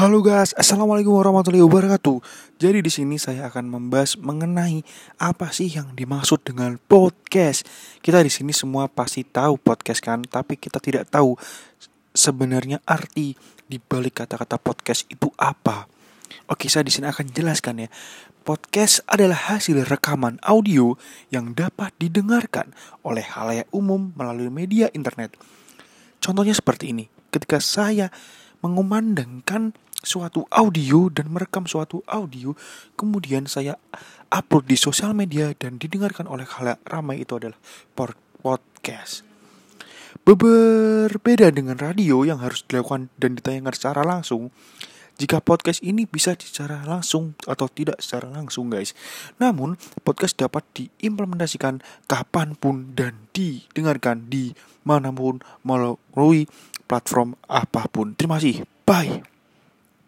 Halo guys, assalamualaikum warahmatullahi wabarakatuh. Jadi di sini saya akan membahas mengenai apa sih yang dimaksud dengan podcast. Kita di sini semua pasti tahu podcast kan, tapi kita tidak tahu sebenarnya arti di balik kata-kata podcast itu apa. Oke, saya di sini akan jelaskan ya. Podcast adalah hasil rekaman audio yang dapat didengarkan oleh halayak umum melalui media internet. Contohnya seperti ini. Ketika saya mengumandangkan suatu audio dan merekam suatu audio kemudian saya upload di sosial media dan didengarkan oleh halayak ramai itu adalah podcast. Berbeda dengan radio yang harus dilakukan dan ditayangkan secara langsung, jika podcast ini bisa secara langsung atau tidak secara langsung guys. Namun podcast dapat diimplementasikan kapan pun dan didengarkan di mana pun melalui platform apa pun. Terima kasih. Bye.